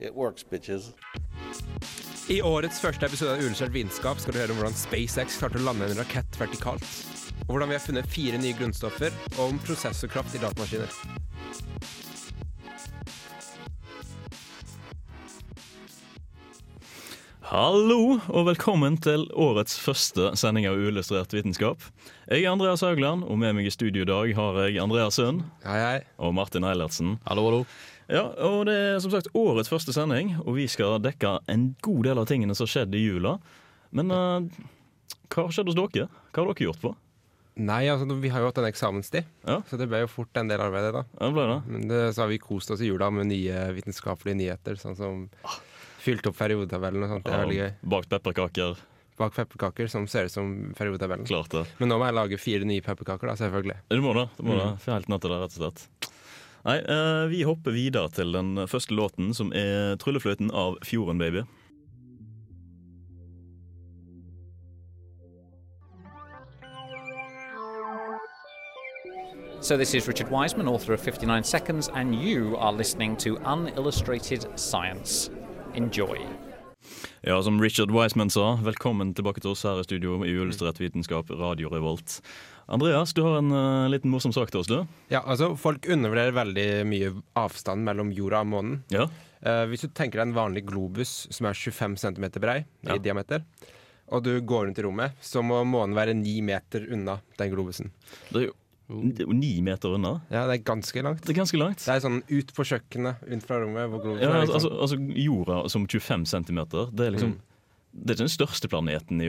it works, bitches. I årets første episode av Uillustrert vitenskap skal du høre om hvordan SpaceX klarte å lande en rakett vertikalt. Og hvordan vi har funnet fire nye grunnstoffer, og om prosessorkraft i datamaskiner. Hallo, og velkommen til årets første sending av Uillustrert vitenskap. Jeg er Andreas Haugland, og med meg i studio i dag har jeg Andreas Sund Hei, hei. og Martin Eilertsen. Hallo, hallo. Ja, og Det er som sagt årets første sending, og vi skal dekke en god del av tingene som har skjedd i jula. Men uh, hva har skjedd hos dere? Hva har dere gjort på? Nei, altså, vi har jo hatt en eksamenstid, Ja. så det ble jo fort en del arbeid. da. Ja, det ble det? Men det, så har vi kost oss i jula med nye vitenskapelige nyheter, sånn som fylt opp periodetabellen og sånt. Det er veldig gøy. Bakt pepperkaker. Bak pepperkaker som ser ut som periodetabellen. Klart det. Men nå må jeg lage fire nye pepperkaker, da, selvfølgelig. Du må det. du må Mm. det. Helt natt til det, rett og slett. Nei, eh, Vi hopper videre til den første låten, som er 'Tryllefløyten' av Fjorden Baby. So, this is Richard Wiseman, author of 59 Seconds, and you are listening to Unillustrated Science. Enjoy. Ja, som Richard Wiseman sa, velkommen tilbake til oss her i studio i Uillustrert vitenskap, Radio Revolt. Andreas, du har en uh, liten morsom sak til oss, du. Ja, altså, Folk undervurderer veldig mye avstand mellom jorda og månen. Ja. Uh, hvis du tenker deg en vanlig globus som er 25 cm brei Ja. i diameter, og du går rundt i rommet, så må månen være ni meter unna den globusen. Det er jo ni meter unna. Ja, det er ganske langt. Det er ganske langt. Det er sånn ut på kjøkkenet, ut fra rommet, Ja, er. Liksom. altså, altså Jorda som 25 cm, det er liksom Mm. Det er ikke den største planeten i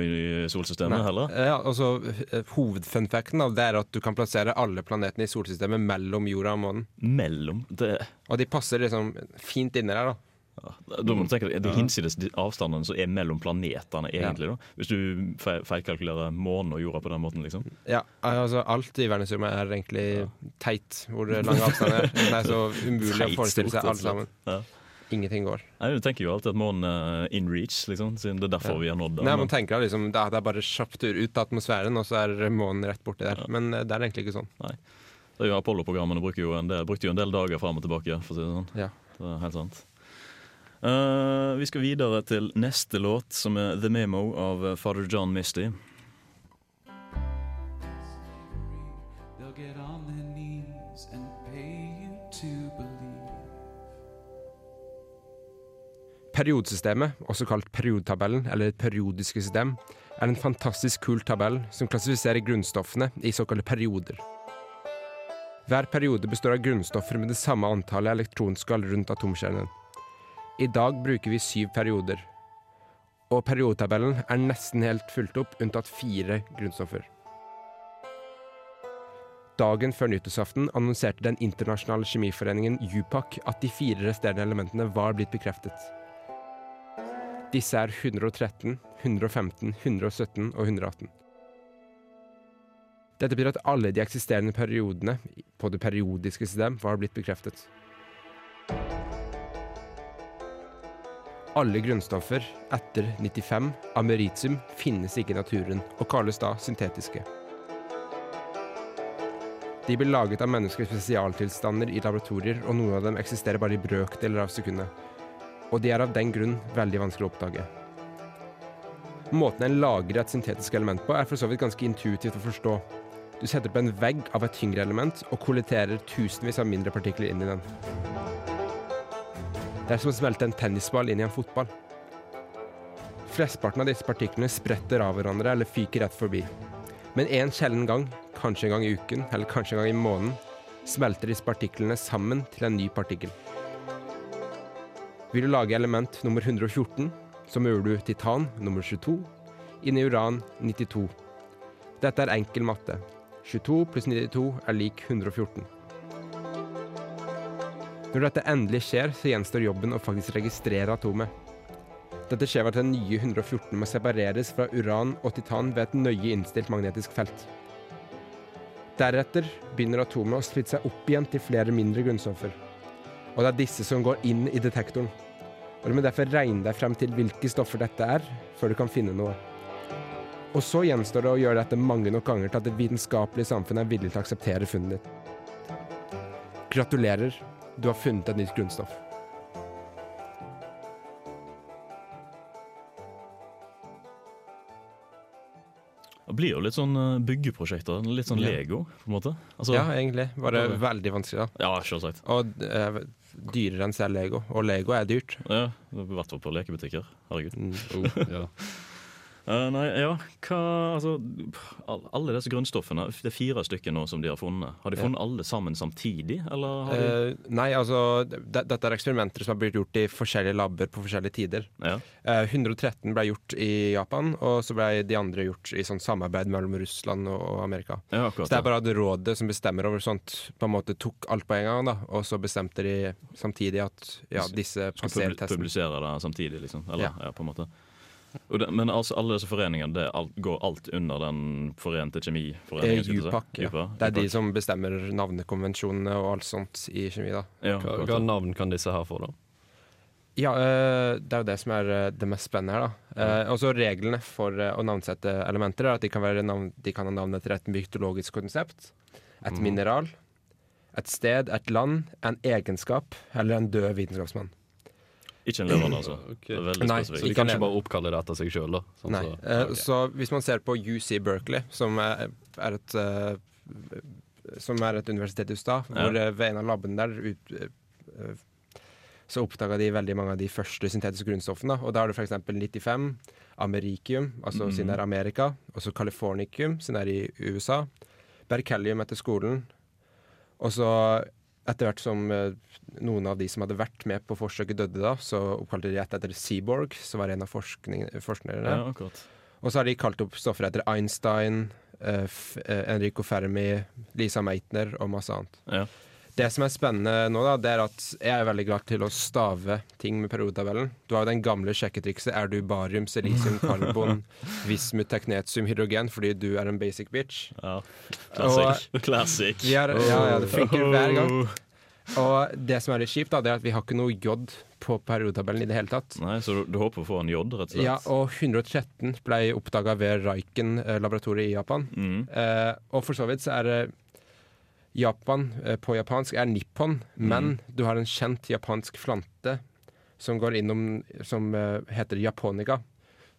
solsystemet Nei. heller. Ja, og så eh, Hovedfunfacten det er at du kan plassere alle planetene i solsystemet mellom jorda og månen. Mellom det, Og de passer liksom fint inni der, da. ja, Da må du tenke deg de hinsides avstanden som er mellom planetene, egentlig. da Hvis du feilkalkulerer månen og jorda på den måten, liksom. Ja, altså Alt i verdensrommet er egentlig teit, hvor lang avstand er. Det er så umulig å forestille seg alt sammen. Ja. Ingenting går. Nei, Du tenker jo alltid at månen er in reach, liksom, siden det er derfor Ja. vi har nådd det. Nei, Man tenker liksom, det er det bare kjapp tur ut av atmosfæren, og så er månen rett borti der. Ja. Men eh, det er egentlig ikke sånn. Det er jo Apollo-programmene bruker jo en del, jo en del dager fram og tilbake. for å si det sånn. Ja. Det er helt sant. Uh, vi skal videre til neste låt, som er 'The Memo' av Father John Misty. Periodesystemet, også kalt periodetabellen, eller det periodiske system, er en fantastisk kul tabell som klassifiserer grunnstoffene i såkalte perioder. Hver periode består av grunnstoffer med det samme antallet elektronskall rundt atomkjernen. I dag bruker vi syv perioder, og periodetabellen er nesten helt fulgt opp, unntatt fire grunnstoffer. Dagen før nyttårsaften annonserte Den internasjonale kjemiforeningen UPAC at de fire resterende elementene var blitt bekreftet. Disse er 113, 115, 117 og 118. Dette betyr at alle de eksisterende periodene på det periodiske system var blitt bekreftet. Alle grunnstoffer etter 95 ameritium finnes ikke i naturen, og kalles da syntetiske. De blir laget av menneskers spesialtilstander i laboratorier, og noen av dem eksisterer bare i brøkdeler av sekundet. Og de er av den grunn veldig vanskelig å oppdage. Måten en lager et syntetisk element på, er for så vidt ganske intuitivt å forstå. Du setter på en vegg av et tyngre element og kolliterer tusenvis av mindre partikler inn i den. Det er som å smelte en tennisball inn i en fotball. Flesteparten av disse partiklene spretter av hverandre eller fyker rett forbi. Men en sjelden gang, kanskje en gang i uken eller kanskje en gang i måneden, smelter disse partiklene sammen til en ny partikkel. Vil du lage element nummer 114, så mører du titan nummer 22 inn i uran 92. Dette er enkel matte. 22 pluss 92 er lik 114. Når dette endelig skjer, så gjenstår jobben å faktisk registrere atomet. Dette skjer ved at den nye 114 må separeres fra uran og titan ved et nøye innstilt magnetisk felt. Deretter begynner atomet å splitte seg opp igjen til flere mindre grunnstoffer. Og det er disse som går inn i detektoren. Og Du må derfor regne deg frem til hvilke stoffer dette er, før du kan finne noe. Og så gjenstår det å gjøre dette mange nok ganger til at det vitenskapelige samfunnet er villig til å akseptere funnet ditt. Gratulerer, du har funnet et nytt grunnstoff. Det blir jo litt sånn eh, byggeprosjekter. Litt sånn Lego, på en måte. Altså, Ja, egentlig. Bare veldig vanskelig, da. ja, selvsagt. Og eh, dyrere enn selv Lego. Og Lego er dyrt. Ja, I hvert fall på lekebutikker. Herregud. Mm. Ja. Eh, nei, ja, hva Altså, alle disse grunnstoffene, det er fire stykker nå som de har funnet. Har de Ja. funnet alle sammen samtidig, eller har de uh, nei, altså Dette er eksperimenter som har blitt gjort i forskjellige labber på forskjellige tider. Ja. Uh, 113 ble gjort i Japan, og så ble de andre gjort i sånn samarbeid mellom Russland og, Amerika. Ja, Så det er bare at rådet som bestemmer over sånt, på en måte tok alt på en gang, da. Og så bestemte de samtidig at ja, disse passerer testen. publi publisere det samtidig, liksom. Eller, Ja. ja. på en måte. Og det, men altså, alle disse foreningene, det alt, går alt under den forente Eh, kjemiforeningen? jeg. UPAC, ja. UPA, Det er de som bestemmer navnekonvensjonene og alt sånt i kjemi, da. ja, Hva, hva navn kan disse her få, da? Ja, eh, det er jo det som er eh, det mest spennende her, da. Eh, også reglene for eh, å navnsette elementer er at de kan, være navn, de kan ha navn etter et mytologisk konsept, et mm. mineral, et sted, et land, en egenskap eller en død vitenskapsmann. Ikke en levende, altså. Ok. Det veldig Nei, Så de kan ikke bare oppkalle det etter seg sjøl, da? Sånn Nei. så- okay. Så hvis man ser på UC Berkeley, som er, er et eh, som er et universitet i USA, Ja. hvor eh, ved en av labene der ut, eh, så oppdaga de veldig mange av de første syntetiske grunnstoffene. Og da har du f.eks. 95, americium, altså mm. siden det er Amerika, og så californicum, siden det er i USA, berkelium etter skolen, og så etter hvert som eh, noen av de som hadde vært med på forsøket døde da, så oppkalte de et etter Seaborg, som var en av forskerne. Ja. Og så har de kalt opp stoffer etter Einstein, eh, eh, Enrico Fermi, Lisa Meitner og masse annet. Ja. Det som er spennende nå, da, det er at jeg er veldig glad til å stave ting med periodetabellen. Du har jo den gamle sjekketrikset. Er du barium, silisium, karbon, vismut, teknetium, hydrogen fordi du er en basic bitch? Ja. Classic. Ja, ja, det funker hver gang. Og det som er litt kjipt, da, det er at vi har ikke noe J på periodetabellen i det hele tatt. Nei, Så du, du håper å få en J, rett og slett? Ja, og 113 ble oppdaga ved Raiken-laboratoriet i Japan. Mm. Eh, og for så vidt så er det Japan eh, på japansk er nippon, men du har en kjent japansk flante som går innom som eh, heter japonica.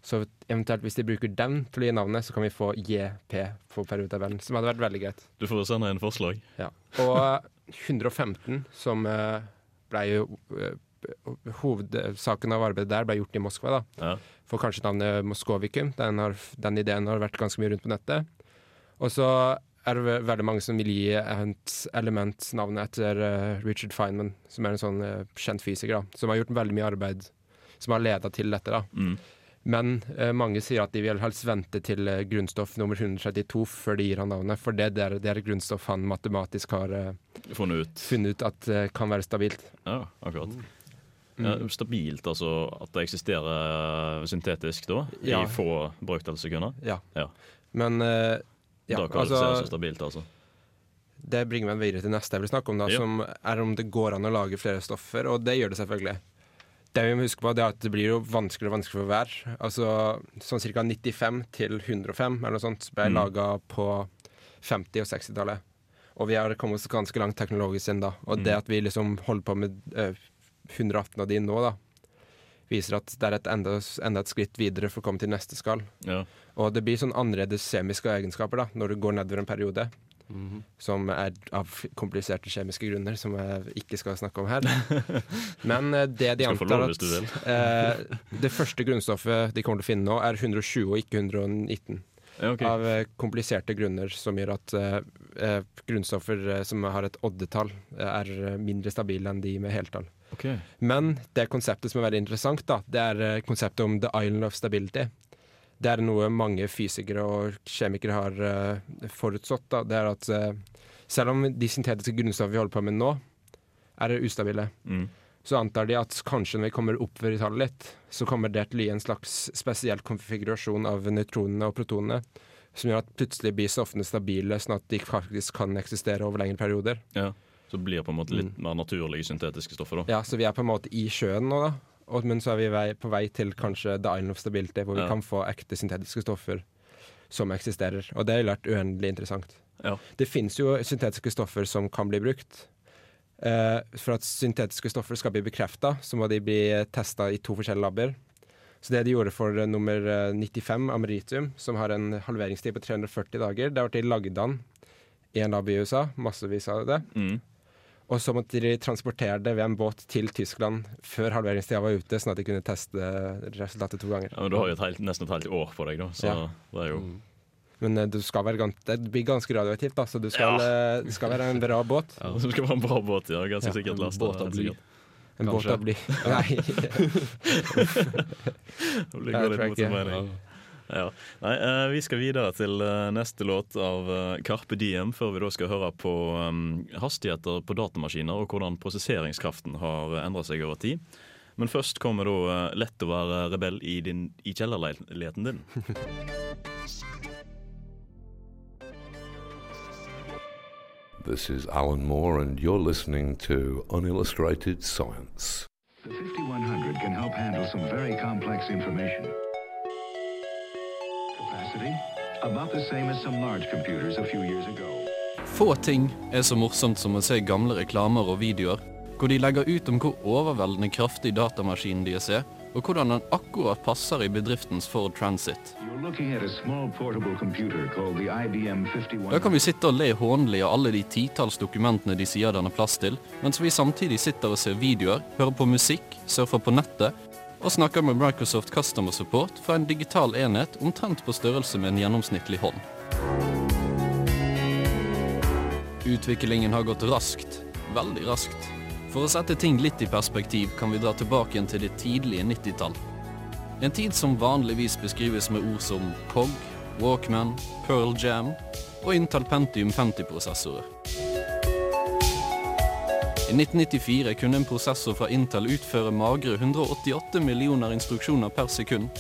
Så eventuelt hvis de bruker den til å gi navnet, så kan vi få JP på periodetabellen. Som hadde vært veldig greit. Du får sende inn forslag. Ja. Og 115, som eh, ble jo Hovedsaken av arbeidet der ble gjort i Moskva, da. Ja. Får kanskje navnet Moskovikum. Den, har, den ideen har vært ganske mye rundt på nettet. Og så er det ve- veldig mange som vil gi element navnet etter uh, Richard Feynman, som er en sånn uh, kjent fysiker, da, som har gjort veldig mye arbeid som har leda til dette. da. Mm. Men uh, mange sier at de vil helst vente til grunnstoff nummer 132 før de gir han navnet, for det, det, er, det er grunnstoff han matematisk har Funnet ut. funnet ut at kan være stabilt. Ja, akkurat. Mm. Ja, stabilt, altså at det eksisterer syntetisk da, Ja. i få brøkdelssekunder. Ja. Ja. Men eh, ja, da kvalifiserer altså, altså, stabilt, altså. det bringer meg videre til neste jeg vil snakke om, da, Ja. som er om det går an å lage flere stoffer, og det gjør det selvfølgelig. Det vi må huske på, det er at det blir jo vanskeligere og vanskeligere for hver. Altså sånn ca. 95 til 105 eller noe sånt ble Mm. laga på 50- og 60-tallet. Og vi har kommet oss ganske langt teknologisk siden da. Og Mm. det at vi liksom holder på med eh, 118 av de nå, da, viser at det er et enda, enda et skritt videre for å komme til neste skall. Ja. Og det blir sånn annerledes kjemiske egenskaper da, når du går nedover en periode. Mhm. Som er av kompliserte kjemiske grunner, som jeg ikke skal snakke om her. Men eh, det de antar at eh, Det første grunnstoffet de kommer til å finne nå, er 120 og ikke 119. Ja, ok. Av eh, kompliserte grunner som gjør at eh, eh, grunnstoffer eh, som har et oddetall, er mindre stabile enn de med heltall. Okay. Men det konseptet som er veldig interessant, da, det er konseptet om the island of stability. Det er noe mange fysikere og kjemikere har uh, forutsått. Da. Det er at uh, selv om de syntetiske grunnstoffene vi holder på med nå, er ustabile. Mm. Så antar de at kanskje når vi kommer oppover i tallet litt, så kommer det til å gi en slags spesiell konfigurasjon av nøytronene og protonene, som gjør at plutselig blir stoffene stabile, sånn at de faktisk kan eksistere over lengre perioder. Ja. Så blir det på en måte litt mer naturlige syntetiske stoffer, da. Ja, Så vi er på en måte i sjøen nå, da. Og, men så er vi vei, på vei til kanskje the island of stability, hvor vi kan få ekte syntetiske stoffer som eksisterer. Og det har jeg lært uendelig interessant. Ja. Det fins jo syntetiske stoffer som kan bli brukt. Eh, for at syntetiske stoffer skal bli bekrefta, så må de bli testa i to forskjellige labber. Så det de gjorde for eh, nummer eh, 95, ameritium, som har en halveringstid på 340 dager, det var at de lagde den i en lab i USA, massevis av det. Mm. Og så måtte de transportere det ved en båt til Tyskland før halveringstida var ute, sånn at de kunne teste resultatet to ganger. Ja, men Du har jo et helt, nesten et helt år på deg, da. Så Ja. det er jo Men eh, du skal være gans det blir ganske radioaktivt, da, så du skal, eh, det skal være en bra båt. ja. Det skal være en bra båt, ja. Ganske Ja, sikkert en lasta. båt av bli. En båt av bly. Nei. Det blir går litt tror mot mening. Ja. Nei, eh, vi skal videre til neste låt av Carpe Diem, før vi da skal høre på eh, hastigheter på datamaskiner og hvordan prosesseringskraften har endra seg over tid. Men først kommer da Lett å være rebell i, din, i kjellerleiligheten din. This is Alan Moore, and you're listening to Unillustrated Science. The 5100 can help handle some very complex information. Capacity? About the same as some large computers a few years ago. Få ting er så morsomt som å se gamle reklamer og videoer, hvor de legger ut om hvor overveldende kraftig datamaskinen deres er, og hvordan den akkurat passer i bedriftens Ford Transit. Da kan vi sitte og le hånlig av alle de titalls dokumentene de sier den har plass til, mens vi samtidig sitter og ser videoer, hører på musikk, surfer på nettet og snakker med Microsoft Customer Support fra en digital enhet omtrent på størrelse med en gjennomsnittlig hånd. Utviklingen har gått raskt. Veldig raskt. For å sette ting litt i perspektiv kan vi dra tilbake igjen til det tidlige 90-tall. En tid som vanligvis beskrives med ord som POG, Walkman, Pearl Jam og Intel Pentium 50-prosessorer. I 1994 kunne en prosessor fra Intel utføre magre 188 millioner instruksjoner per sekund,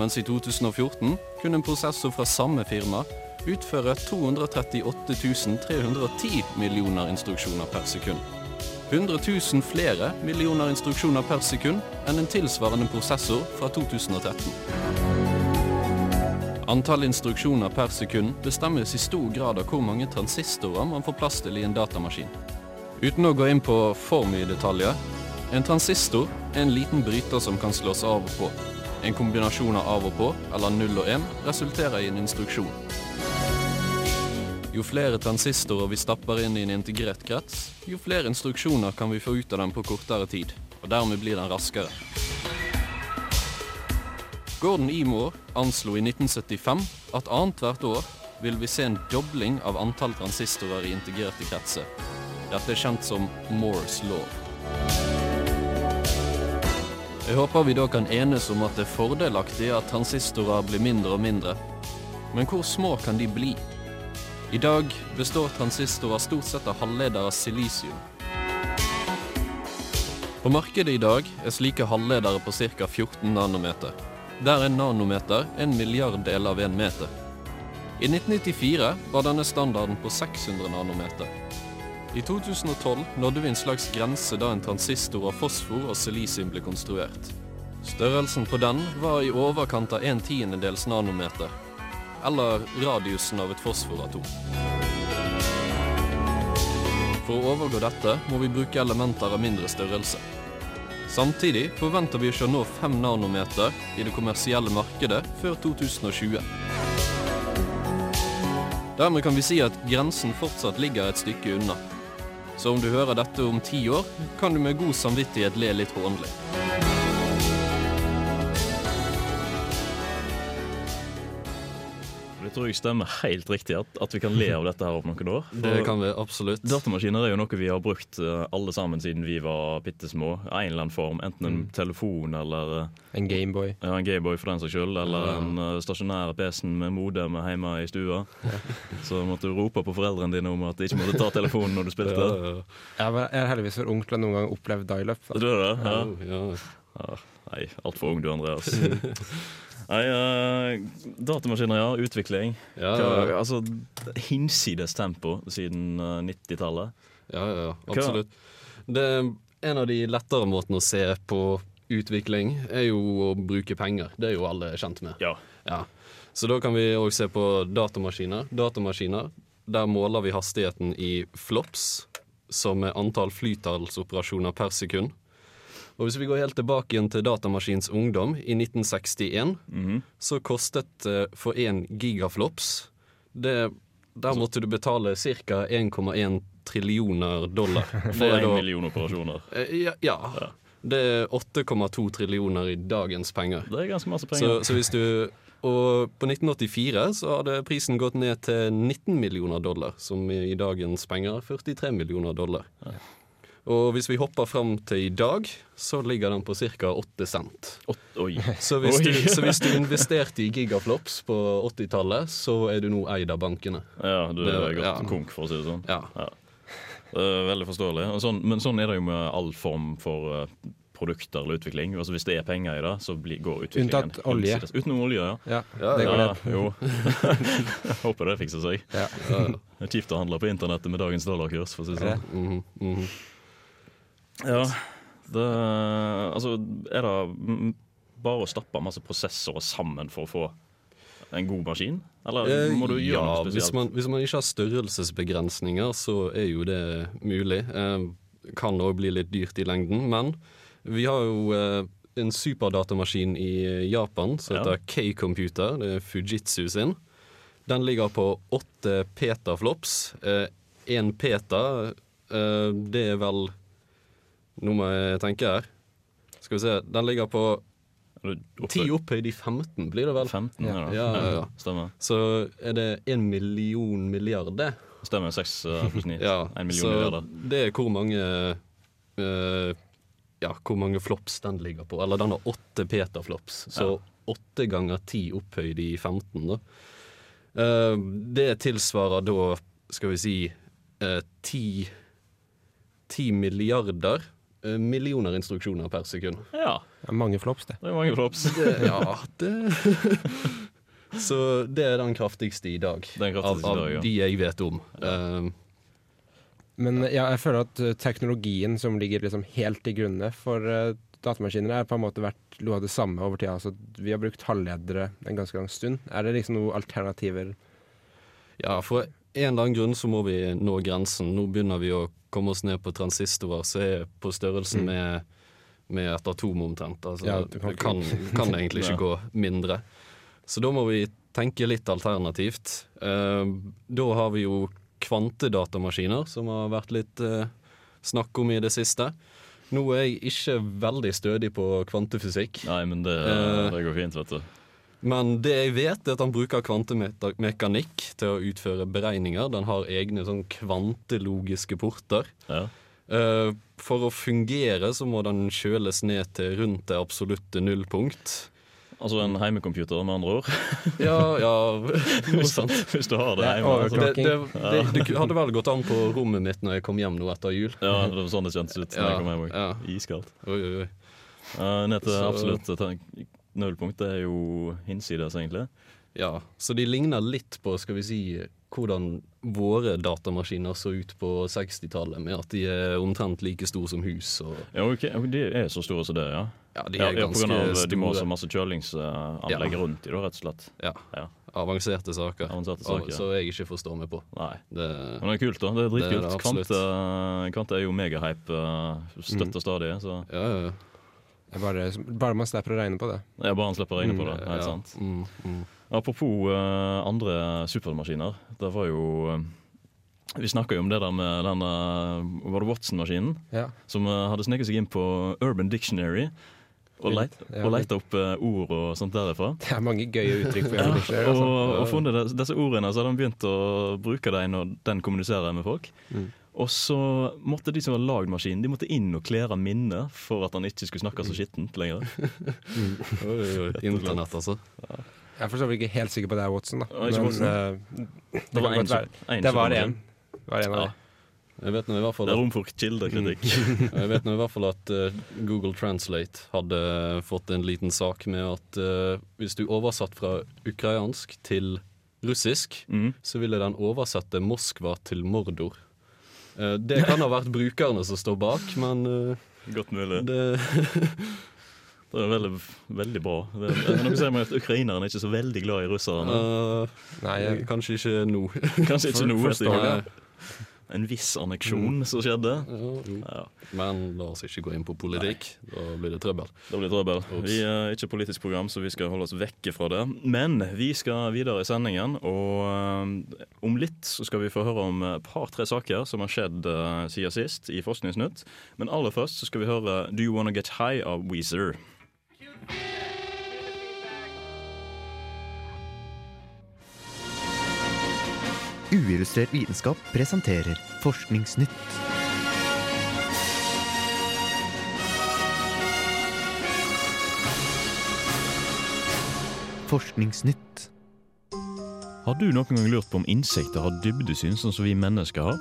mens i 2014 kunne en prosessor fra samme firma utføre 238 310 millioner instruksjoner per sekund. 100 000 flere millioner instruksjoner per sekund enn en tilsvarende prosessor fra 2013. Antall instruksjoner per sekund bestemmes i stor grad av hvor mange transistorer man får plass til i en datamaskin. Uten å gå inn på for mye detaljer, en transistor er en liten bryter som kan slås av og på. En kombinasjon av av og på, eller 0 og 1, resulterer i en instruksjon. Jo flere transistorer vi stapper inn i en integrert krets, jo flere instruksjoner kan vi få ut av den på kortere tid, og dermed blir den raskere. Gordon. Moore anslo i 1975 at annethvert år vil vi se en dobling av antall transistorer i integrerte kretser. Dette er kjent som Moores law. Jeg håper vi da kan enes om at det er fordelaktig at transistorer blir mindre og mindre. Men hvor små kan de bli? I dag består transistorer stort sett av halvledere silisium. På markedet i dag er slike halvledere på ca. 14 nanometer. Der er nanometer en milliarddel av en meter. I 1994 var denne standarden på 600 nanometer. I 2012 nådde vi en slags grense da en transistor av fosfor og silisium ble konstruert. Størrelsen på den var i overkant av en tiendedels nanometer, eller radiusen av et fosforatom. For å overgå dette må vi bruke elementer av mindre størrelse. Samtidig forventer vi å nå 5 nanometer i det kommersielle markedet før 2020. Dermed kan vi si at grensen fortsatt ligger et stykke unna. Så om du hører dette om ti år, kan du med god samvittighet le litt hånlig. Det tror jeg stemmer helt riktig, at, at vi kan le av dette her om noen år. Det kan vi absolutt. Datamaskiner er jo noe vi har brukt eh, alle sammen siden vi var bitte små. En eller annen form. Enten en Mm. telefon eller eh, En Gameboy. ja, en Gameboy for den saks skyld. Eller Ja. en uh, stasjonær PC-en med modem hjemme i stua. Så måtte du rope på foreldrene dine om at de ikke måtte ta telefonen når du spilte. Ja, ja. Jeg er heldigvis for ung til å noen gang oppleve dial-up. Du Er det? Ja. Ja, ja. Ja, nei, altfor ung du, Andreas. nei, uh, datamaskiner, ja. Utvikling. Ja, Hva, ja, ja. altså, hinsides tempo siden uh, 90-tallet. Ja, ja, ja, Hva- absolutt. Det, en av de lettere måtene å se på utvikling er jo å bruke penger. Det er jo alle kjent med. Ja. Ja. Så da kan vi òg se på datamaskiner. Datamaskiner, Der måler vi hastigheten i flops, som er antall flytallsoperasjoner per sekund. Og hvis vi går helt tilbake igjen til datamaskins ungdom, i 1961, Mhm. så kostet eh, for én gigaflops det, Der måtte du betale ca. 1,1 trillioner dollar. For én million operasjoner. ja. Ja, ja. Det er 8,2 trillioner i dagens penger. Det er ganske masse penger. så hvis du Og på 1984 så hadde prisen gått ned til 19 millioner dollar, som i dagens penger er 43 millioner dollar. Og hvis vi hopper fram til i dag, så ligger den på ca. 8 cent. Oi. Så hvis, Oi. du, så hvis du investerte i gigaflops på 80-tallet, så er du nå eid av bankene. Ja, du er Det- gått ja. konk, for å si det sånn. Ja. Det er veldig forståelig. Og sånn, men sånn er det jo med all form for eh, produkter eller utvikling. Altså Hvis det er penger i det, så blir, går utviklingen Unntatt olje. Utenom olje, ja. Ja, Ja, det går Ja, ned. jo. Håper det fikser seg. Ja. Det er kjipt å handle på internettet med dagens dollarkurs, for å si det sånn. Mhm, mhm. Ja, det Altså, er det bare å stappe masse prosessorer sammen for å få en god maskin? Eller Eh, må du gjøre ja, noe hvis spesielt? man, hvis man ikke har størrelsesbegrensninger, så er jo det mulig. Eh, kan òg bli litt dyrt i lengden, men vi har jo eh, en superdatamaskin i Japan som Ja. heter K-computer. Det er Fujitsu sin. Den ligger på åtte petaflops. Én peta, eh, det er vel Nå må jeg tenke her. Skal vi se. Den ligger på Ti 10 opphøyd i 15, blir det vel? 15, ja. Ja, ja, ja. Stemmer. Så er det én million milliard, det. Stemmer. Seks pluss ni. Ja, En million så milliarder. det er hvor mange uh, Ja, hvor mange flops den ligger på. Eller den har åtte petaflops, så åtte ganger ti opphøyd i 15, da. Uh, det tilsvarer da, skal vi si, eh, ti Ti milliarder eh, millioner instruksjoner per sekund. Ja, Det er mange flops, det. det er mange flops. Det, ja, det Så det er den kraftigste i dag. Den av, kraftigste i av dag, ja. de jeg vet om. Eh, Men ja, jeg føler at eh, teknologien som ligger liksom helt til grunne for uh, datamaskiner, er på en måte vært noe av det samme over tida. Altså, vi har brukt halvledere en ganske lang stund. Er det liksom noen alternativer? Ja, for en eller annen grunn så må vi nå grensen. Nå begynner vi å komme oss ned på transistorer som er på størrelse Mm. med, med et atom omtrent. Altså, Ja, det kan det kan, kan egentlig ikke Ja. gå mindre. Så da må vi tenke litt alternativt. Eh, da har vi jo kvantedatamaskiner, som har vært litt eh, snakk om i det siste. Nå er jeg ikke veldig stødig på kvantefysikk. Nei, men det, Eh. det går fint, vet du. Men det jeg vet, er at han bruker kvantemekanikk til å utføre beregninger. Den har egne sånn kvantelogiske porter. Ja. Uh, for å fungere så må den kjøles ned til rundt det absolutte nullpunkt. Altså en heimecomputer, med andre ord. Ja, ja Hvis, hvis du har det hjemme. Altså. Det, det, det, det hadde vel gått an på rommet mitt når jeg kom hjem nå etter jul. Ja, det var sånn det kjentes ut når Ja, jeg kom hjem ja. Iskaldt. Oi, oi, oi. Eh, ned til absolutt nullpunkt. Er jo hinsides, egentlig. Ja, så de ligner litt på, skal vi si, hvordan våre datamaskiner så ut på 60-tallet, med at de er omtrent like store som hus. Og, Ja, okay. De er så store som det, ja? ja, de Ja, er ja, på grunn ganske av de må ha så masse kjølingsanlegg Ja. rundt i det, rett og slett. Ja, Ja. avanserte saker. Avanserte Av- saker. Så jeg ikke forstår meg på. Nei. Det, Men det er kult, da. Det er er dritkult. det absolutt. Kvante, Kvante er jo megahype. Støtter Støtter stadig. Så ja, ja, ja. Bare, bare man slipper å regne på det. Ja, bare man slipper å regne på Mm, det. Helt ja. sant. Mm, mm. Apropos uh, andre supermaskiner. Det var jo uh, Vi snakka jo om det der med den uh, Var det Watson-maskinen? Ja. Som hadde sneket seg inn på Urban Dictionary. Og, leit, og leita opp ord og sånt derifra. Det er mange gøye uttrykk for Urban Dictionary Altså. og, og funnet disse ordene, så hadde han begynt å bruke dem når den kommuniserer med folk. Mm. Og så måtte de som var lagd maskinen, de måtte inn og klære minnet for at han ikke skulle snakke så skittent lenger. Internett, altså. Jeg er for så vidt ikke helt sikker på det er Watson, da. Men, Watson. Uh, det, Det var en en det var en. Det var en av Ja. dem. Jeg vet nå i hvert fall Det er at, rom for kildekritikk. jeg vet nå i hvert fall at uh, Google Translate hadde fått en liten sak med at uh, hvis du oversatt fra ukrainsk til russisk, Mm. så ville den oversette Moskva til Mordor. Eh, det kan ha vært brukerne som står bak, men eh, Godt mulig. det Det er veldig, veldig bra. Det noe sier meg at Ukrainerne er ikke så veldig glad i russerne. Uh, Nei, jeg, Kanskje ikke nå. Kanskje ikke for- det. en viss anneksjon som skjedde. Ja. Ja, Men la oss ikke gå inn på politikk. Da blir det trøbbel. Da blir trøbbel. Ups. Vi er ikke politisk program, så vi skal holde oss vekke fra det. Men vi skal videre i sendingen, og eh, om litt så skal vi få høre om et par-tre saker som har skjedd eh, siden sist i Forskningsnytt. Men aller først så skal vi høre Do You Wanna Get High av Weezer. Uillustrert vitenskap presenterer Forskningsnytt. Forskningsnytt. Har du noen gang lurt på om insekter har dybdesyn sånn som vi mennesker har?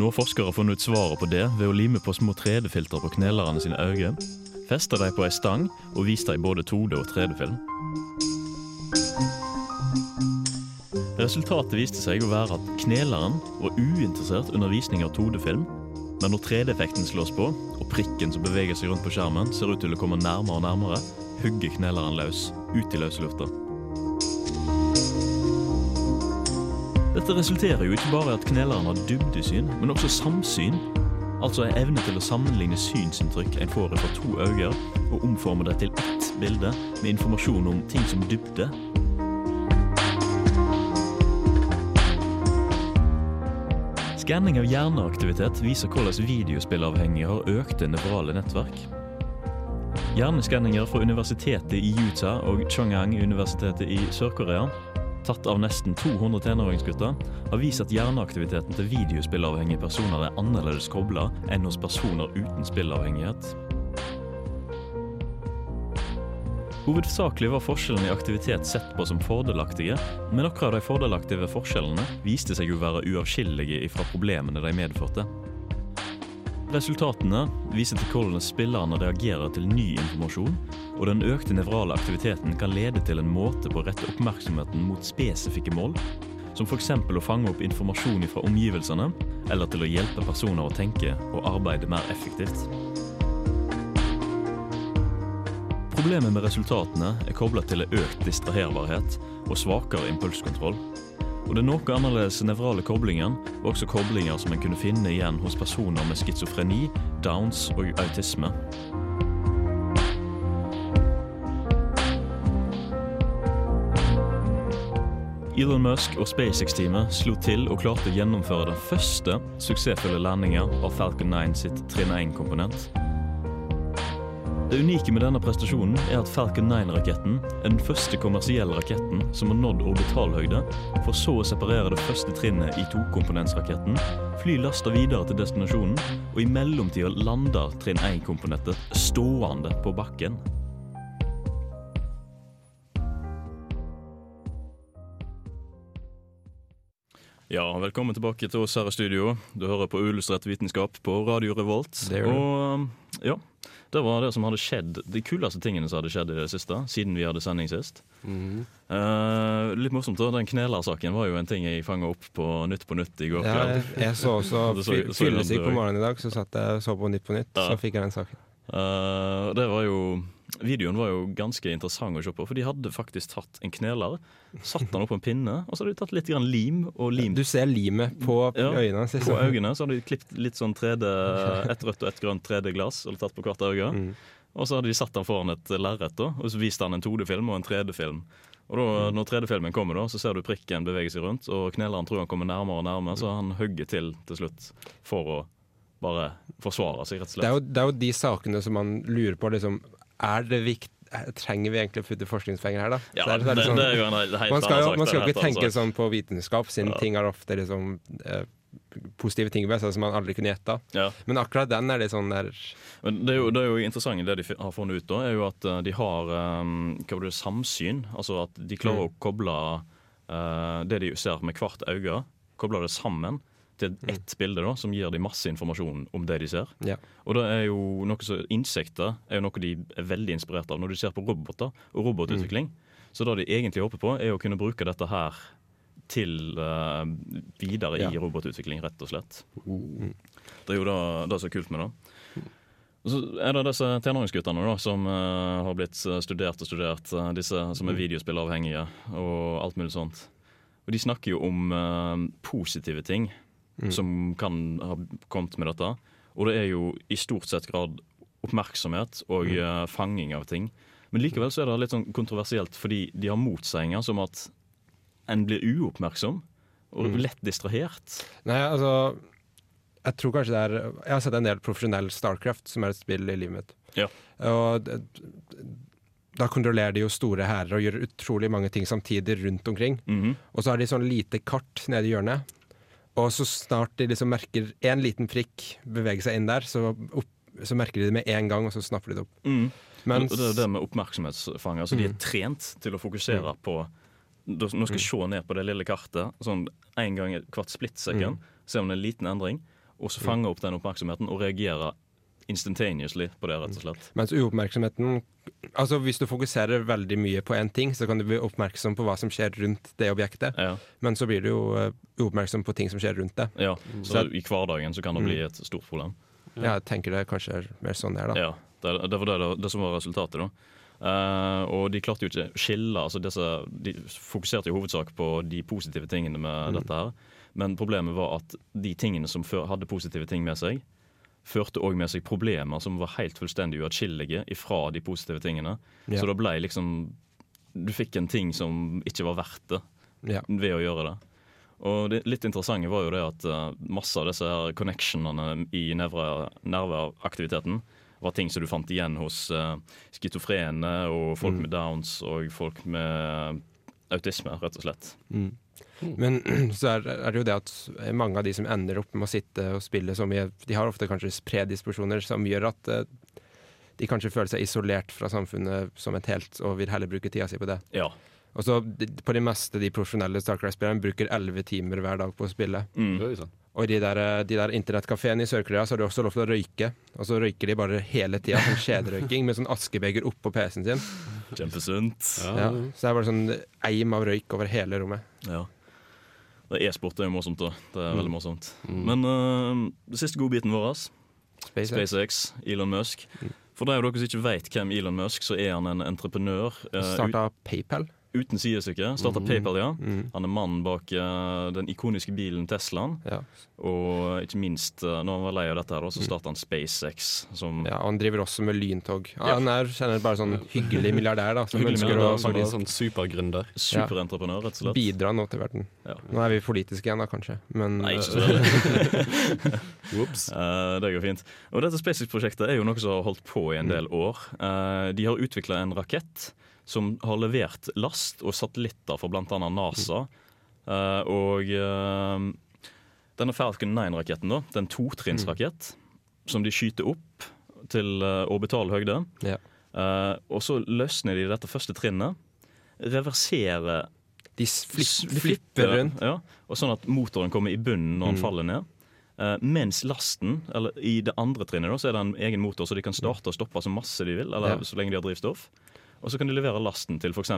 Nå har forskere funnet ut svaret på det ved å lime på små 3D-filtre på knelerne sine øyne, feste dem på ei stang og vise dem både 2D- og 3D-film. Resultatet viste seg å være at kneleren var uinteressert under visning av 2D-film, men når 3D-effekten slås på, og prikken som beveger seg rundt på skjermen ser ut til å komme nærmere og nærmere, hugger kneleren løs, ut i løse lufta. Dette resulterer jo ikke bare i at kneleren har dybdesyn, men også samsyn. Altså en evne til å sammenligne synsinntrykk en får fra to øyne, og omforme det til ett bilde med informasjon om ting som dybde. Skanning av hjerneaktivitet viser hvordan videospillavhengige har økte nevrale nettverk. Hjerneskanninger fra universitetet i Utah og Chongang-universitetet i Sør-Korea tatt av nesten 200 tenåringsgutter, har vist at hjerneaktiviteten til videospillavhengige personer er annerledes kobla enn hos personer uten spillavhengighet. Hovedsakelig var forskjellene i aktivitet sett på som fordelaktige, men noen av de fordelaktige forskjellene viste seg å være uavskillelige fra problemene de medførte. Resultatene viser til hvordan spillerne reagerer til ny informasjon, og den økte nevrale aktiviteten kan lede til en måte på å rette oppmerksomheten mot spesifikke mål, som f.eks. å fange opp informasjon fra omgivelsene, eller til å hjelpe personer å tenke og arbeide mer effektivt. Problemet med resultatene er koblet til økt distraherbarhet og svakere impulskontroll. Og er noe annerledes nevrale koblingen var også koblinger som en kunne finne igjen hos personer med schizofreni, downs og autisme. Elon Musk og SpaceX-teamet slo til og klarte å gjennomføre den første suksessfulle landinga av Falcon 9 sitt trinn 1-komponent. Det unike med denne prestasjonen er at Falcon 9-raketten er den første kommersielle raketten som har nådd orbitalhøyde, for så å separere det første trinnet i tokomponentsraketten, fly lasta videre til destinasjonen, og i mellomtida lander trinn 1-komponentet stående på bakken. Ja, velkommen tilbake til oss her i studio. Du hører på Uillustrert vitenskap på Radio Revolt. Det gjør du. Og um, ja, det var det som hadde skjedd, de kuleste tingene som hadde skjedd i det siste, siden vi hadde sending sist. Mm. Uh, litt morsomt, da. Den knelersaken var jo en ting jeg fanga opp på Nytt på Nytt i går Ja, jeg, kveld. jeg så også fyllesyk på morgenen i dag, så satt jeg og så på Nytt på Nytt. Ja. Så fikk jeg den saken. Uh, det var jo Videoen var jo ganske interessant å se på, for de hadde faktisk tatt en kneler, satt den opp på en pinne, og så hadde de tatt litt grann lim og lim. Du ser limet på Ja, øynene på øynene. Så hadde de klippet litt sånn 3D, ett rødt og ett grønt 3D-glass, eller tatt på hvert øye. Mm. Og så hadde de satt den foran et lerret, og så viste han en 2D-film og en 3D-film. Og da, Mm. Når 3D-filmen kommer, da, så ser du prikken bevege seg rundt, og kneleren tror han kommer nærmere og nærmere, så han hugger til til slutt for å bare forsvare seg, rett og Det er, slett. jo, det er jo de sakene som man lurer på liksom, er det viktig Trenger vi egentlig å putte forskningspenger her, da? Ja, det- liksom- det er jo en helt man skal, jo, man skal er ikke tenke sånn på vitenskap, siden Ja. ting har ofte liksom eh, positive ting ved seg som man aldri kunne gjetta. Ja. Men akkurat den er litt sånn der Men det er jo, det er jo interessant det de har funnet ut, da, er jo at eh, de har um, det, samsyn. Altså at de klarer å koble uh, det de ser med hvert øye, koble det sammen til ett bilde da, som gir dem masse informasjon om det de ser. Ja. Og det er jo noe så, Insekter er jo noe de er veldig inspirert av når de ser på roboter og robotutvikling. Så det de egentlig håper på, er å kunne bruke dette her til uh, videre Ja. i robotutvikling, rett og slett. Det er jo det, det som er kult med det. Og så er det disse tenåringsguttene da, som uh, har blitt eh, studert og studert. Uh, disse som er videospillavhengige og alt mulig sånt. Og de snakker jo om uh, positive ting som kan ha kommet med dette. Og det er jo i stort sett grad oppmerksomhet og eh, fanging av ting. Men likevel så er det litt sånn kontroversielt fordi de har motseiinger som at en blir uoppmerksom og Mm. lett distrahert. Nei, altså Jeg tror kanskje det er Jeg har sett en del profesjonell Starcraft, som er et spill i livet mitt. Ja. Og da kontrollerer de jo store hærer og gjør utrolig mange ting samtidig rundt omkring. Mhm. Og så har de sånn lite kart nede i hjørnet. Og så snart de liksom merker én liten prikk bevege seg inn der, så, opp, så merker de det med en gang, og så snapper de det opp. Mm. Mens- det er det med oppmerksomhetsfanger. Altså, De er Mm. trent til å fokusere på Nå skal jeg se ned på det lille kartet sånn en gang i hvert splittsekund. Mm. Se om det er en liten endring, og så fange opp den oppmerksomheten og reagere instantaneously på det, rett og slett. Mens uoppmerksomheten Altså Hvis du fokuserer veldig mye på én ting, så kan du bli oppmerksom på hva som skjer rundt det objektet. Ja. Men så blir du jo eh, uoppmerksom på ting som skjer rundt det. Ja, Så så I hverdagen så kan det bli Mm. et stort problem. Ja, jeg tenker det kanskje er mer sånn det er, da. Ja, det, det var det, det som var resultatet. da Uh, og de klarte jo ikke å skille. Altså disse, de fokuserte i hovedsak på de positive tingene med Mm. dette. her Men problemet var at de tingene som før hadde positive ting med seg, førte òg med seg problemer som var helt fullstendig uatskillelige ifra de positive tingene. Ja. Så da ble liksom Du fikk en ting som ikke var verdt det Ja. ved å gjøre det. Og det litt interessante var jo det at uh, masse av disse her connectionene i nerve- nerveaktiviteten var ting som du fant igjen hos uh, schizofrene og folk Mm. med downs og folk med autisme, rett og slett. Mm. Men så er, er det jo det at mange av de som ender opp med å sitte og spille så mye, de har ofte kanskje predisposjoner som gjør at eh, de kanskje føler seg isolert fra samfunnet som et helt, og vil heller bruke tida si på det. Ja. Og så På det meste de profesjonelle Starcraft-spillerne bruker elleve timer hver dag på å spille. Mm. Og i de der, de der internettkafeene i Sør-Korea så har de også lov til å røyke. Og så røyker de bare hele tida, sånn kjederøyking med sånn askebeger oppå PC-en sin. Kjempesunt. Ja. Så det er bare sånn eim av røyk over hele rommet. Ja. Det er E-sport er jo morsomt, da. Det er Mm. veldig morsomt. Mm. Men uh, den siste godbiten vår SpaceX. SpaceX, Elon Musk. For de av dere som ikke vet hvem Elon Musk, så er han en entreprenør. Uh, Starta PayPal. Uten sidestykke. Starta Mhm. PayPal, ja. Mhm. Han er mannen bak uh, den ikoniske bilen Teslaen. Og ikke minst, uh, når han var lei av dette, her, så starta han SpaceX. Som Mm. Ja, han driver også med lyntog. Ja, Ja. Han er kjenner bare sånn hyggelig milliardær da, som Hyggelig milliardær, som er sånn supergründer. Superentreprenør, rett og slett. Bidrar nå til verden. Ja. Nå er vi politiske igjen da, kanskje. Men Nei, ikke så. Eh, det går fint. Og dette SpaceX-prosjektet er jo noe som har holdt på i en del år. Uh, de har utvikla en rakett som har levert last og satellitter for bl.a. NASA. Uh, og uh, denne Falcon 9-raketten, da, det er en totrinnsrakett som de skyter opp til uh, orbital høyde. Ja. Eh, og så løsner de dette første trinnet. Reverserer De flipper, flipper rundt. Ja, og sånn at motoren kommer i bunnen når den Mm. faller ned. Eh, mens lasten, eller i det andre trinnet, da, så er det en egen motor, så de kan starte og stoppe så masse de vil, eller Ja. så lenge de har drivstoff. Og så kan de levere lasten til f.eks.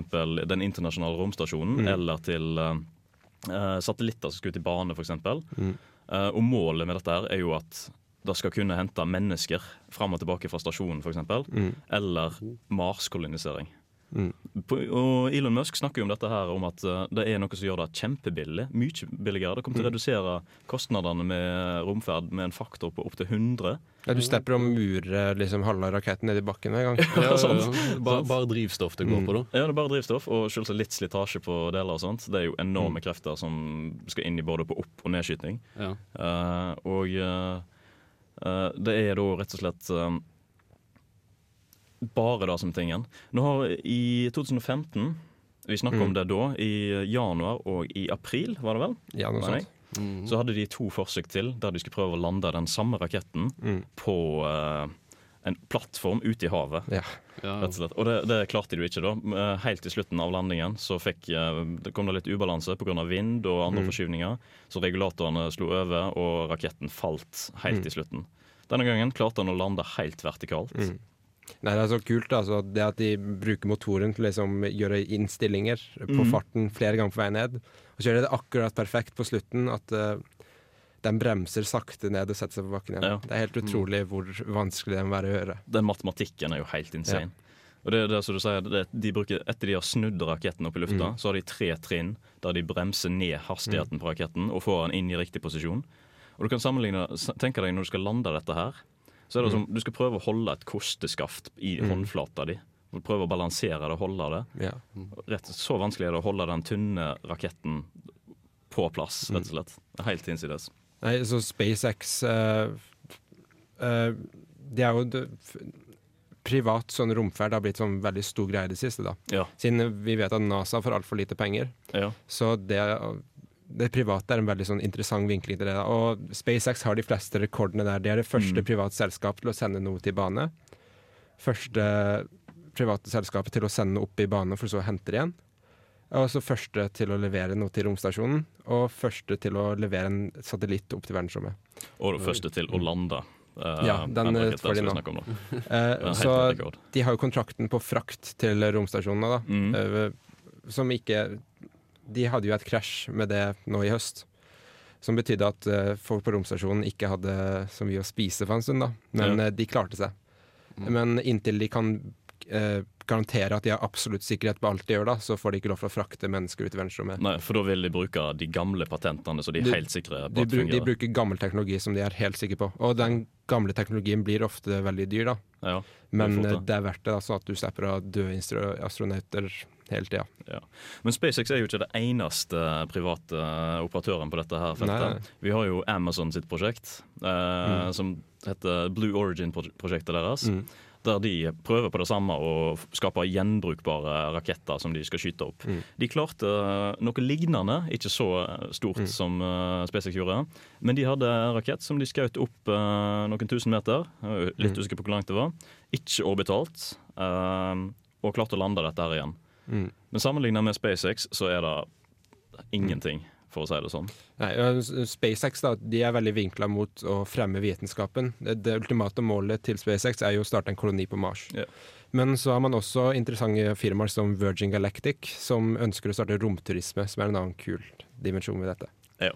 den internasjonale romstasjonen, Mm. eller til eh, satellitter som skal ut i bane, f.eks. Mm. Uh, og målet med dette er jo at det skal kunne hente mennesker fram og tilbake fra stasjonen, f.eks. Mm. Eller Mars-kolonisering. Mm. På- Og Elon Musk snakker jo om dette her, om at eh, det er noe som gjør det kjempebillig. Mye billigere. Det kommer til å Mm. redusere kostnadene med romferd med en faktor på opptil 100. Ja, du stepper å mure liksom, halve raketten ned i bakken en gang. Ja. Bare, bare drivstoff det går på, da. Ja, det er bare drivstoff og selvsagt litt slitasje på deler og sånt. Det er jo enorme krefter som skal inn i både på opp- og nedskyting. Ja. Uh, og uh, eh, det er da rett og slett eh, bare det som tingen. Nå har I 2015 Vi snakker Mm. om det da. I januar og i april, var det vel? Ja, noe sånt. Så hadde de to forsøk til der de skulle prøve å lande den samme raketten Mm. på uh, en plattform ute i havet. Ja. Rett og slett. Og det, det klarte de jo ikke, da. Eh, Helt til slutten av landingen så fikk, eh, det kom det litt ubalanse pga. vind og andre Mm. forskyvninger. Så regulatorene slo over, og raketten falt helt Mm. til slutten. Denne gangen klarte han å lande helt vertikalt. Mm. Nei, Det er så kult altså, det at de bruker motoren til å liksom gjøre innstillinger på mm. farten flere ganger på vei ned. Og så gjør det akkurat perfekt på slutten. At uh, den bremser sakte ned og setter seg på bakken igjen. Ja. Det er helt utrolig hvor vanskelig det må være å gjøre. Den matematikken er jo helt insane. Og det det som du sier, det, de bruker, Etter de har snudd raketten opp i lufta, Mm. så har de tre trinn der de bremser ned hastigheten på raketten og får den inn i riktig posisjon. Og du kan sammenligne, tenke deg når du skal lande dette her, så er det Mm. som du skal prøve å holde et kosteskaft i Mm. håndflata di. Prøve å balansere det, holde det. Ja. Rett, så vanskelig er det å holde den tynne raketten på plass, Mm. rett og slett. Det er helt innsides. Nei, så SpaceX uh, uh, Det er jo det, Privat sånn romferd har blitt sånn veldig stor greie i det siste. da Ja. Siden vi vet at NASA får altfor lite penger. Ja. Så det, det private er en veldig sånn interessant vinkling til det. Og SpaceX har de fleste rekordene der. Det er det første Mm. private selskap til å sende noe til bane. Første private selskapet til å sende noe opp i bane, for så å hente det igjen. Og så første til å levere noe til romstasjonen, og første til å levere en satellitt opp til verdensrommet. Og første til å lande. Uh, Ja, den, raketten får de nå. Eh, helt så de har jo kontrakten på frakt til romstasjonene, da. Mm. Uh, som ikke De hadde jo et krasj med det nå i høst. Som betydde at uh, folk på romstasjonen ikke hadde så mye å spise for en stund, da. Men Ja. uh, de klarte seg. Mm. Men inntil de kan uh, garantere at de har absolutt sikkerhet på alt de gjør, da, så får de ikke lov til å frakte mennesker ut i verdensrommet. Nei, for da vil de bruke de gamle patentene, så de er De- helt sikre på De, at fungerer? de bruker gammel teknologi som de er helt sikre på. Og den gamle teknologien blir ofte veldig dyr, da. Ja, Men det er det verdt det, sånn at du slipper å dø astronauter hele tida. Ja. Men SpaceX er jo ikke det eneste private operatøren på dette her feltet. Nei. Vi har jo Amazon sitt prosjekt, eh, Mm. som heter Blue Origin-prosjektet deres. Mm. Der de prøver på det samme og skape gjenbrukbare raketter som de skal skyte opp. Mm. De klarte noe lignende, ikke så stort Mm. som eh, SpaceX gjorde. Men de hadde en rakett som de skjøt opp eh, noen tusen meter. Er litt Mm. usikker på hvor langt det var. Ikke orbitalt. eh, og klarte å lande dette her igjen. Mm. Men sammenlignet med SpaceX så er det ingenting, for å si det sånn. Nei, SpaceX da, de er veldig vinkla mot å fremme vitenskapen. Det, det ultimate målet til SpaceX er jo å starte en koloni på Mars. Yeah. Men så har man også interessante firmaer som Virgin Galactic, som ønsker å starte romturisme, som er en annen kul dimensjon ved dette. Ja.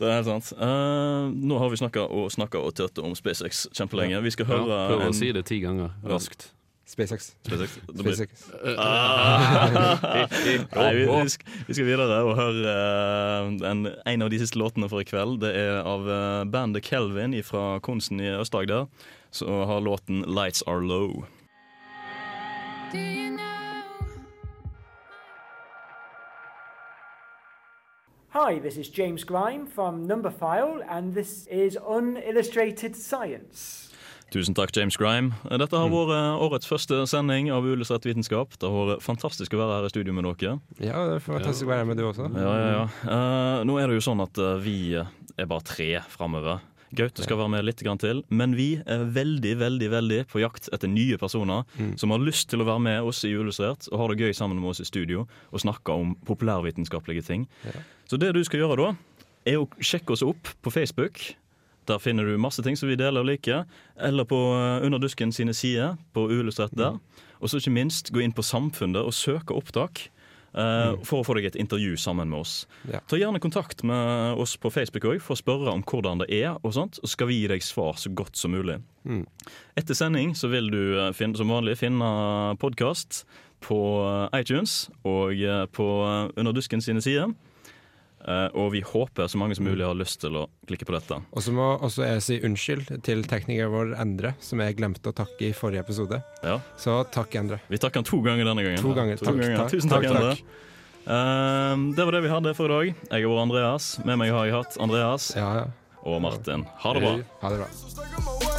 Det er helt sant. Uh, nå har vi snakka og snakka og tørt om SpaceX kjempelenge. Vi skal Ja, høre prøv å en- si det ti ganger raskt. SpaceX. SpaceX. SpaceX. Ah. Nei, vi, vi, skal, vi skal videre og høre eh, en, en av de siste låtene for i kveld. Det er av eh, bandet Kelvin fra Konsen i Øst-Agder, som har låten 'Lights Are Low'. Hi, this is James Grime from Numberphile, and this is Unillustrated Science. Tusen takk, James Grime. Dette har vært eh, årets første sending av Uillustrert vitenskap. Det har vært fantastisk å være her i studio med dere. Ja, det er fantastisk å være her med du også. Ja, ja, ja. Uh, nå er det jo sånn at uh, vi er bare tre framover. Gaute skal være med litt grann til, men vi er veldig veldig, veldig på jakt etter nye personer Mm. som har lyst til å være med oss i Uillustrert og ha det gøy sammen med oss i studio og snakke om populærvitenskapelige ting. Ja. Så det du skal gjøre da, er å sjekke oss opp på Facebook. Der finner du masse ting som vi deler og liker. Eller på Underdusken sine sider på Uillustrert der. Og så ikke minst gå inn på Samfunnet og søke opptak. eh, For å få deg et intervju sammen med oss. Ja. Ta gjerne kontakt med oss på Facebook også, for å spørre om hvordan det er, og sånt, og skal vi gi deg svar så godt som mulig. Mm. Etter sending så vil du eh, finne, som vanlig finne podkast på eh, iTunes og eh, på Underdusken sine sider. Eh, og vi håper så mange som mulig har lyst til å klikke på dette. Og så må også jeg si unnskyld til teknikeren vår Endre, som jeg glemte å takke i forrige episode. Ja. Så takk, Endre. Vi takker han to ganger denne gangen. To ganger. Takk, takk, Tusen takk, takk, Endre. takk. Eh, det var det vi hadde for i dag. Jeg har vært Andreas. Med meg har jeg hatt Andreas Ja, ja. og Martin. Ha det bra. Ha det bra.